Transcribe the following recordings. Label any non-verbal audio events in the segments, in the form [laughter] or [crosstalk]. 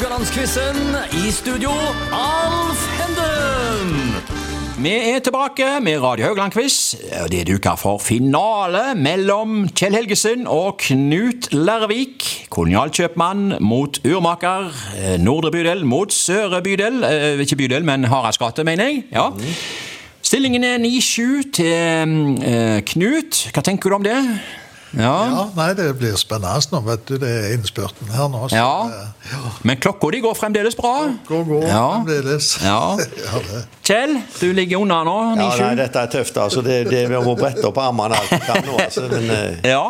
Haugalandsquizen. I studio, Alf Henden. Vi er tilbake med Radio Haugland-quiz. Det er duka for finale mellom Kjell Helgesen og Knut Lervik. Kolonialkjøpmann mot urmaker. Eh, Nordre bydel mot Søre bydel. Eh, Ikke bydel, men Haralds gate, mener jeg. Ja. Stillingen er 9-7 til eh, Knut. Hva tenker du om det? Ja. Ja, nei, det blir spennende nå, vet du. Det er innspurten her nå. så Ja. ja. Men klokka di går fremdeles bra. Klokka går Ja. fremdeles. [laughs] Ja. [laughs] ja, det. Kjell, du ligger unna nå. 9, ja, nei, dette er tøft. altså. Det, det, vi må brette opp armene alt vi kan nå. Altså. Men, eh, Ja.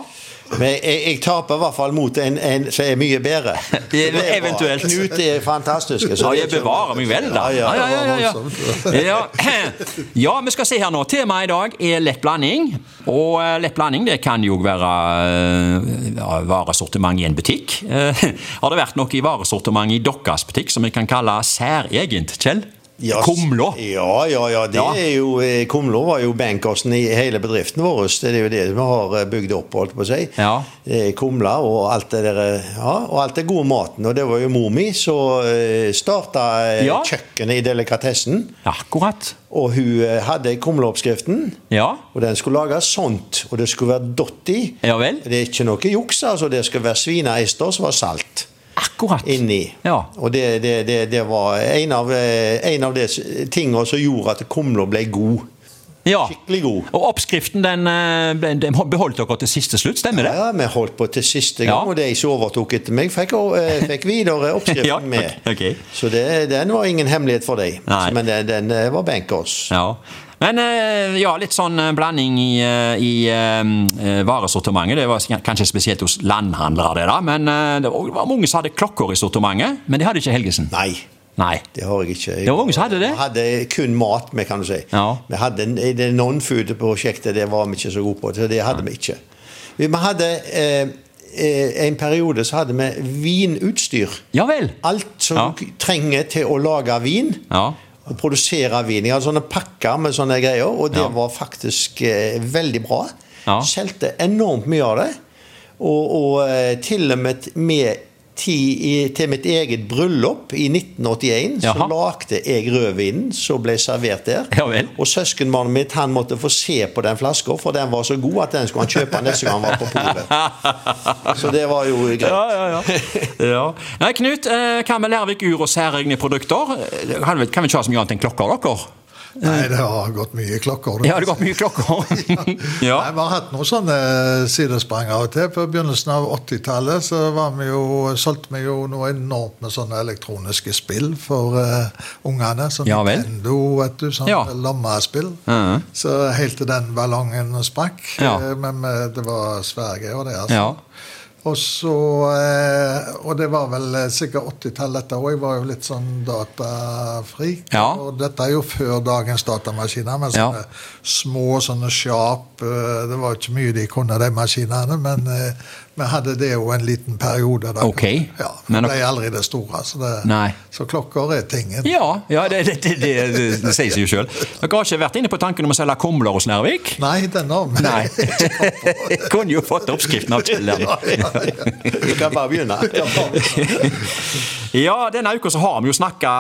Men jeg, jeg taper i hvert fall mot en, en som er mye bedre. [laughs] Er. Eventuelt. Knut er fantastisk. så Ja, jeg bevarer meg vel, da. Ja, ja. ja, ja, ja. ja. ja, [clears throat] vi skal se her nå. Temaet i dag er lett blanding. Og eh, lett blanding det kan jo være eh, ja, varesortiment i en butikk. [laughs] Har det vært noe i varesortiment i deres butikk som vi kan kalle særegent, Kjell? Ja, Kumlå. Ja, ja, ja. Det Ja. er jo, eh, Kumlå var jo bankersen i hele bedriften vår. Det er jo det vi har eh, bygd opp, holdt på å si. Ja. Eh, Kumla og alt det der, ja, og alt det gode maten. Og det var jo mor mi som starta Ja. kjøkkenet i delikatessen. Akkurat. Og hun hadde kumleoppskriften. Ja. Og den skulle lages sånt, og det skulle være dott i. Ja vel. Det er ikke noe juks, altså. Det skal være svineester som var salt Akkurat. inni. Ja. Og det, det, det, det var en av, eh, en av de tingene som gjorde at kumla ble god. ja. Skikkelig god. Og oppskriften den, den, den beholdt dere til siste slutt, stemmer det? Ja, Vi holdt på til siste gang, Ja. og de som overtok etter meg, fikk, eh, fikk videre [laughs] oppskriften Ja, med. ok, ok. Så det, den var ingen hemmelighet for dem. Men den, den eh, var bankers. Ja. Men eh, ja, litt sånn eh, blanding i, eh, i varesortimentet. Det var kanskje spesielt hos landhandlere, det da. Men det var mange som hadde klokker i sortimentet. Men det hadde ikke Helgesen. Nei. Nei. Det har jeg ikke. Jeg Det var mange som hadde det. Vi hadde kun mat med, kan du si. Ja. Vi hadde det non-food-prosjektet, det var vi ikke så gode på. Så det hadde vi ikke. Vi hadde eh, en periode så hadde vi vinutstyr. Ja vel. Alt som Ja. du trenger til å lage vin. Ja. Og produsere vin. Jeg hadde sånne pakker med sånne greier, og det Ja. var faktisk eh, veldig bra. Ja. Solgte enormt mye av det. Og, og eh, til og med med ti, i, til mitt eget bryllup i 1981 Jaha. så lagde jeg rødvinen som ble servert der. Ja. Og søskenbarnet mitt han måtte få se på den flaska, for den var så god at den skulle han kjøpe neste gang han var på polet. [laughs] Så det var jo greit. Ja, ja, ja. ja. Nei, Knut, eh, hva med Lærvik ur og særegne produkter? Eh, Kan vi, kan vi ikke ha så mye annet enn klokker, dere? Nei, det har gått mye klokker. Ja, det har gått mye klokker. [laughs] ja. Nei, Vi har hatt noen sånne sidesprang av og til. På begynnelsen av 80-tallet så var vi jo, solgte vi jo noe enormt med sånne elektroniske spill for uh, ungene. Sånn Ja. Nintendo, vet du. Sånn Ja. lommespill. Mhm. Så helt til den ballongen sprakk. Ja. eh, Men eh, det var svære greier, det. altså. Ja. Og så eh, Og det var vel eh, sikkert 80-tallet dette òg. Jeg var jo litt sånn datafrik. Ja. Og dette er jo før dagens datamaskiner, med Ja. sånne små sånne sharp eh, Det var ikke mye de kunne, de maskinene, men vi hadde det jo en liten periode. Da. okay. Ja, Men det ble aldri det store. Så, det, så klokker er tingen. Ja, ja det, det, det, sier seg jo sjøl. Dere har ikke vært inne på tanken om å selge kumler hos Lærvik? Nei, den har vi ikke [laughs] kunne jo fått oppskriften av Kjell Lærvik. Vi kan bare begynne. Ja, denne uka så har vi jo snakka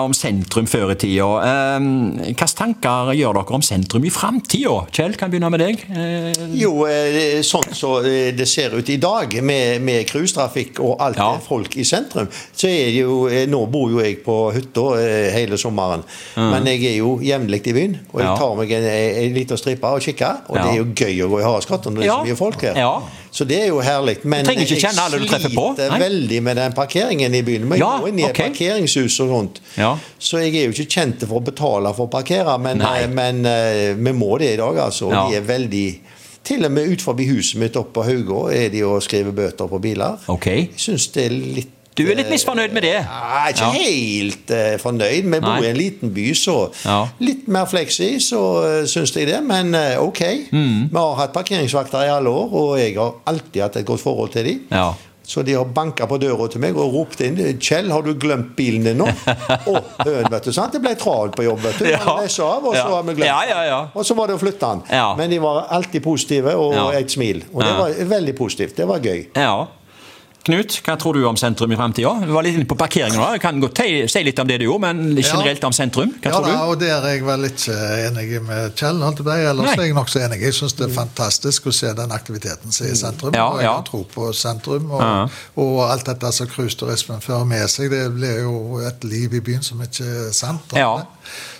om sentrum før i tida. Eh, Hvilke tanker gjør dere om sentrum i framtida? Kjell, kan jeg begynne med deg? Eh, Jo, eh, sånn som det ser ut i dag, med, med cruisetrafikk og alt Ja. folk i sentrum, så er det jo eh, Nå bor jo jeg på hytta eh, hele sommeren, men jeg er jo jevnlig i byen. Og jeg tar meg en, en liten stripe og kikker, og det er jo gøy å gå i Haraldsgata når det er så mye folk her. Ja. Så det er jo herlig. Men på. sliter veldig med den parkeringen i byen. Men Ja, jeg går inn i okay. parkeringshus og sånt. Ja. Så jeg er jo ikke kjent for å betale for å parkere, men, eh, men eh, vi må det i dag, altså. Ja. De er veldig Til og med ut forbi huset mitt oppe på Haugå er de og skriver bøter på biler. Okay. Jeg syns det er litt Du er litt misfornøyd med det? Ja, ikke Ja. helt uh, fornøyd. Vi bor i en liten by, så Ja. litt mer fleksi, så uh, syns jeg det. Men uh, ok. Mm. Vi har hatt parkeringsvakter i alle år, og jeg har alltid hatt et godt forhold til dem. Ja. Så de har banka på døra til meg og ropt inn 'Kjell, har du glemt bilen din nå?' [laughs] Å, høn, vet du. sant? Det ble travelt på jobb. vet du. Ja. Man leser av, og så Ja. har vi glemt Ja, ja, ja. Og så var det å flytte. Ja. Men de var alltid positive og et smil. Og det var veldig positivt. Det var gøy. Ja. Knut, hva tror du om sentrum i fremtida? Du var litt inne på parkeringen. da. Jeg kan godt si litt om det du gjorde, men generelt om sentrum. Hva Ja, tror du? Ja, og der er jeg vel ikke enig med Kjell. Ellers Nei. er jeg nokså enig. Jeg syns det er fantastisk å se den aktiviteten som er i sentrum. Ja, og jeg har tro på sentrum. Og, Ja. og alt dette som cruiseturismen fører med seg. Det blir jo et liv i byen som ikke er sant. Ja.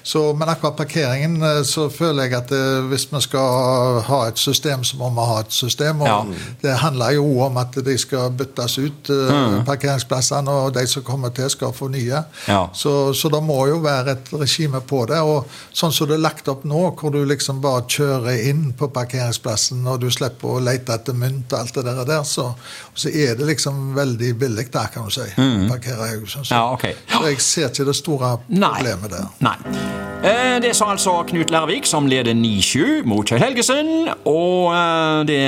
Så, men akkurat parkeringen eh, så føler jeg at eh, hvis vi skal ha et system, så må vi ha et system. Og Ja. det handler jo om at de skal byttes ut, mm. parkeringsplassene, og de som kommer til, skal få nye. Ja. Så, så det må jo være et regime på det. Og sånn som det er lagt opp nå, hvor du liksom bare kjører inn på parkeringsplassen, og du slipper å lete etter mynt og alt det der, der så, så er det liksom veldig billig der, kan du si. Mm. Parkere i Haugesund. Så. Ja, ok. så jeg ser ikke det store problemet der. Nei. Eh, Det sa altså Knut Lærvik, som leder 9-7 mot Kjell Helgesen. Og eh, det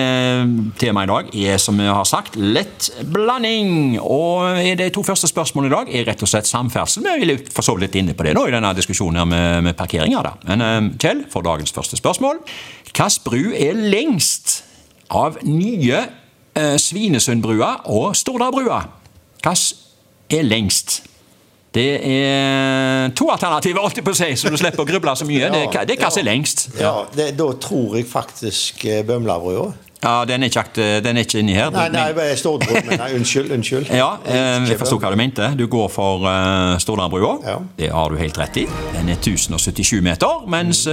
temaet i dag er, som vi har sagt, lett blanding. Og de to første spørsmålene i dag er rett og slett samferdsel. Vi litt- for så vidt litt inne på det nå i denne diskusjonen med, med parkeringer. da. Men eh, Kjell for dagens første spørsmål. Hvilken bru er lengst av nye eh, Svinesundbrua og Stordalbrua? Hvilken er lengst? Det er to alternativer, alltid på seg, så du slipper å gruble så mye. [laughs] Det, det er hva som er lengst. Ja, det, Da tror jeg faktisk eh, Bømlabrua. Ja, Den er ikke, den er ikke inni her. Nei, nei, Stordbro. Men nei, unnskyld. unnskyld. [laughs] Ja, eh, jeg forsto hva du mente. Du går for uh, Stordalbrua. Ja. Det har du helt rett i. Den er 1077 meter, mens uh,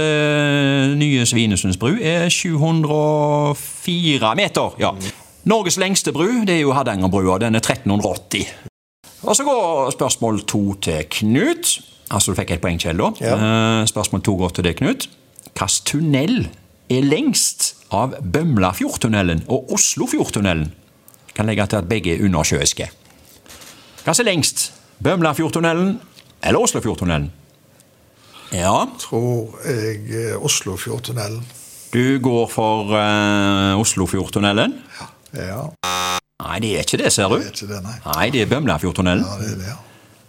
nye Svinesundsbru er 704 meter. Ja. Norges lengste bru det er jo Hardangerbrua. Den er 1380. Og så går spørsmål to til Knut. Altså, du fikk et poeng, Kjell. Ja. Eh, Spørsmål to går til deg, Knut. Hvilken tunnel er lengst av Bømlafjordtunnelen og Oslofjordtunnelen? Kan legge til at begge er undersjøiske. Hva er lengst? Bømlafjordtunnelen eller Oslofjordtunnelen? Ja, Tror jeg eh, Oslofjordtunnelen. du går for uh, Oslofjordtunnelen. Ja, Nei, det er ikke det, ser du. det er ikke det, nei. Nei, det er Bømlafjordtunnelen. Ja, det er det, ja.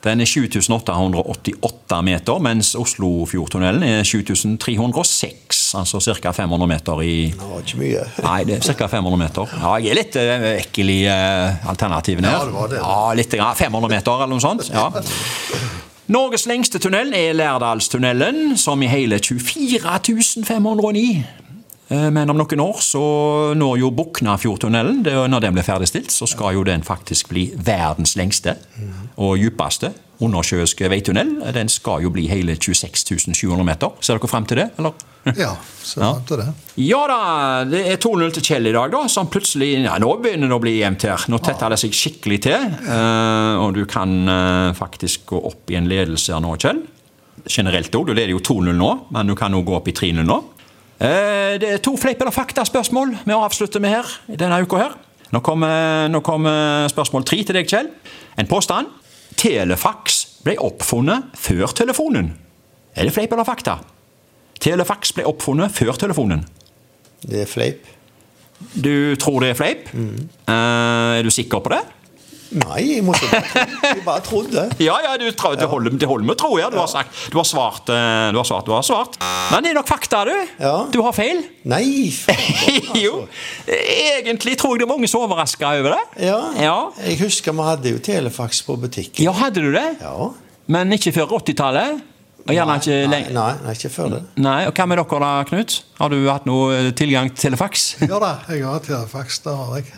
Den er 7888 meter, mens Oslofjordtunnelen er 7306, altså ca. 500 meter i Det var ikke mye. [laughs] Nei, det er ca. 500 meter. Ja, jeg er litt eh, ekkel i eh, alternativene her. Ja, det var det. Ja, litt, grann. 500 meter eller noe sånt. ja. Norges lengste tunnel er Lærdalstunnelen, som i hele 24 509. Eh, Men om noen år så når jo Buknafjordtunnelen, når den blir ferdigstilt, så skal jo den faktisk bli verdens lengste og djupeste undersjøiske veitunnel. Den skal jo bli hele 26 700 meter. Ser dere frem til det, eller? Ja, [laughs] ser frem til det. Ja da, det er 2-0 til Kjell i dag, da, som plutselig ja, Nå begynner det å bli jevnt her. Nå tetter det seg skikkelig til. eh, og du kan eh, faktisk gå opp i en ledelse her nå, Kjell. Generelt òg. Du leder jo 2-0 nå, men du kan òg gå opp i 3-0 nå. Eh, det er to fleip eller fakta-spørsmål vi avslutter med her denne uka her. Nå kommer, nå kommer spørsmål tre til deg, Kjell. En påstand. Telefax ble oppfunnet før telefonen. Er det fleip eller fakta? Telefax ble oppfunnet før telefonen. Det er fleip. Du tror det er fleip? Mm. er du sikker på det? Nei, jeg måtte bare tro. Jeg bare trodde. [laughs] Ja, ja, du, tror- det holder, det holder med å tro. Ja. Du, har sagt, du, har svart, eh, du har svart, du har svart. Men det er nok fakta, du. Ja. Du har feil. Nei, faen. [laughs] jo. Egentlig tror jeg det er mange som er overraska over det. Ja. ja. Jeg husker vi hadde jo telefax på butikken. Ja, hadde du det? Ja. Men ikke før 80-tallet? Og gjerne ikke nei, lenge nei, nei, ikke før det. Nei, og Hva med dere da, Knut? Har du hatt noe eh, tilgang til telefax? Ja da, jeg har telefax, det har jeg.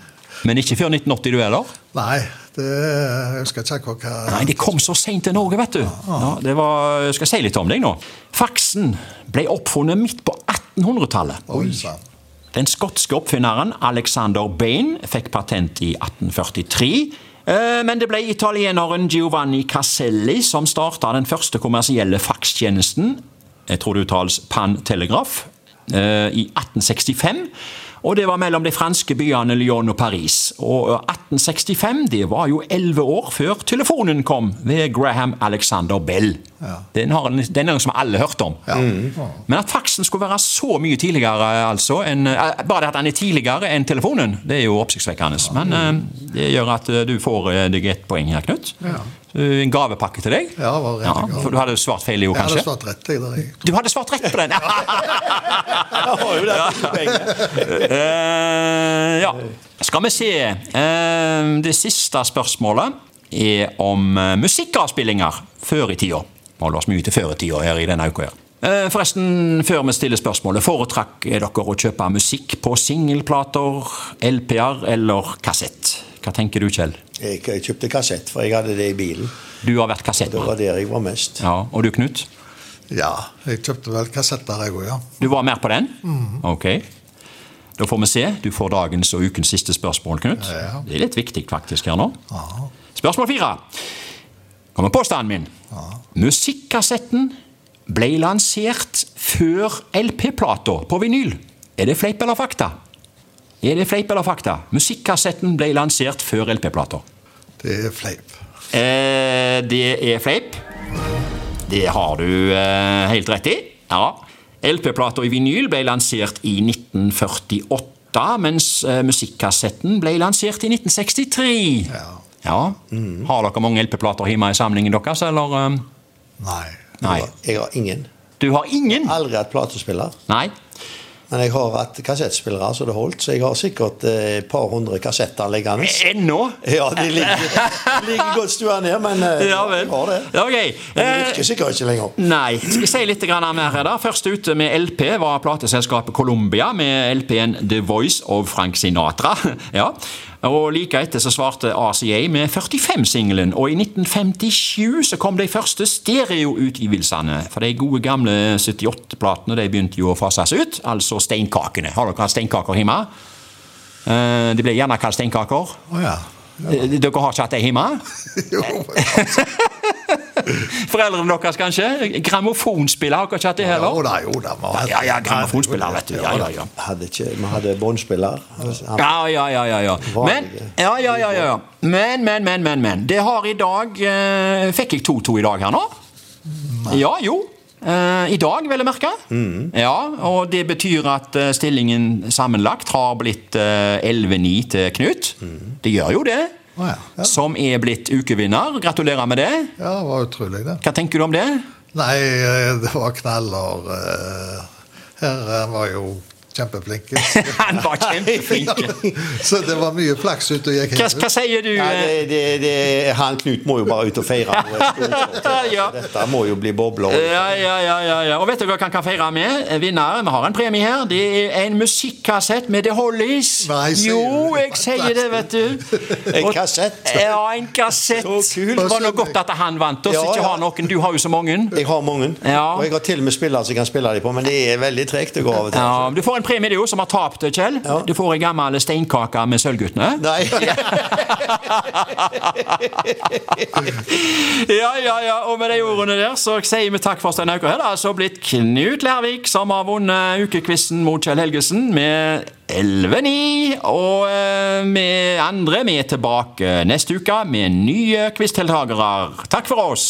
Men ikke før 1980, du er der? Nei, det jeg husker ikke hva Nei, det kom så seint til Norge, vet du. Ja, det var, jeg skal si litt om deg nå. Faksen ble oppfunnet midt på 1800-tallet. Den skotske oppfinneren Alexander Bain fikk patent i 1843. eh, Men det ble italieneren Giovanni Caselli som starta den første kommersielle fakstjenesten, jeg tror det uttales Pan Telegraph, eh, i 1865. Og det var mellom de franske byene Lyon og Paris. Og 1865 det var jo elleve år før telefonen kom ved Graham Alexander Bell. Den, har, den er noe som alle har hørt om. Men at faksen skulle være så mye tidligere, altså enn, eh, Bare det at den er tidligere enn telefonen, det er jo oppsiktsvekkende. Men eh, det gjør at du får deg et poeng her, Knut. Eh, En gavepakke til deg? Ja, det var Ja, for du hadde svart feil, Jeg hadde kanskje? svart rett. Jeg, der, jeg. Du hadde svart rett på den! Det penger. Eh, ja. Skal vi se. Eh, det siste spørsmålet er om eh, musikkavspillinger før i tida. Vi holder oss mye til før i tida her i denne uka. her. Eh, Forresten, før vi stiller spørsmålet, foretrakk dere å kjøpe musikk på singelplater, LP-er eller kassett? Hva tenker du, Kjell? Jeg jeg kjøpte kassett, for jeg hadde det i bilen. Du har vært kassett? Det var der jeg var mest. Ja, og du, Knut? Ja, jeg kjøpte vel kassetter, jeg òg, ja. Du var mer på den? Ok. Da får vi se. Du får dagens og ukens siste spørsmål, Knut. Ja. Det er litt viktig faktisk her nå. Spørsmål fire. Kommer påstanden min. Musikkassetten ble lansert før LP-plata på vinyl. Er det fleip eller fakta? Er det fleip eller fakta? Musikkassetten ble lansert før LP-plata. Det er fleip. Eh, det er fleip. Det har du eh, helt rett i. Ja. LP-plata i vinyl ble lansert i 1948, mens eh, musikkassetten ble lansert i 1963. Ja. Ja. Har dere mange LP-plater hjemme i samlingen deres, eller? eh? Nei. Nei. Jeg har ingen. Du har ingen? Aldri hatt platespiller. Nei. Men jeg har hatt kassettspillere så det holdt, så jeg har sikkert eh, et par hundre kassetter liggende. Ennå? Ja, de ligger, [laughs] ligger godt stua ned, men eh, Ja vel. jeg har det. Ja, ok. Men Eh, virker sikkert ikke lenger. Nei. Skal vi si litt mer her da? Først ute med LP var plateselskapet Columbia med LP-en The Voice of Frank Sinatra. [laughs] ja. Og Like etter så svarte RCA med 45-singelen, og i 1957 så kom de første stereoutgivelsene. For de gode gamle 78-platene de begynte jo å fases ut, altså steinkakene. Har dere hatt steinkaker hjemme? Eh, De ble gjerne kalt steinkaker. Å ja. Ja. Dere har ikke hatt det hjemme? [laughs] Jo, [laughs] Foreldrene deres, kanskje? Grammofonspiller, har dere ikke hatt det heller? jo da, jo da. Ja, ja, grammofonspiller, vet du. Ja, ja, ja. Hadde ikke, vi hadde båndspiller. Ja, ja, ja, ja, ja. Men, ja, ja, ja, ja. men, men, men, men, men. Det har i dag eh, Fikk jeg 2-2 i dag her nå? Ja, jo. Eh, I dag, vel å merke. Ja, og det betyr at uh, stillingen sammenlagt har blitt uh, 11-9 til Knut. Det gjør jo det. Å ja. Ja. Som er blitt ukevinner. Gratulerer med det. ja, det var utrolig, det. Hva tenker du om det? Nei, eh, det var knaller. eh, Her eh, var jo kjempeflink. [laughs] Han var kjempeflink. [laughs] Så det var mye flaks ute og gikk Hva, hva sier du? Ja, eh, det, det, det, han Knut må jo bare ut og feire. [laughs] Ja. Dette må jo bli bobler. Ja, ja, ja, ja, ja. Og vet dere hva han kan feire med? Vinneren, vi har en premie her. Det er en musikkassett med The Hollies. Nei, jo, jeg sier det, vet du. En Og- kassett? Ja, en kassett. Så kult. Det var noe godt at han vant, og ikke ja. har noen. Du har jo så mange. Jeg har mange. Ja. Og jeg har til og med spillere som jeg kan spille dem på, men det er veldig tregt å gå av og til. Ja, du får en premie, du, som har tapt, Kjell. Ja. Du får ei gammel steinkake med Sølvguttene. Nei. [laughs] [laughs] Ja, ja, ja, og med de ordene der så sier vi takk for oss denne uka. Det har altså blitt Knut Lærvik som har vunnet ukekvissen mot Kjell Helgesen med 11-9. Og eh, vi andre vi er tilbake neste uke med nye quizdeltakere. Takk for oss.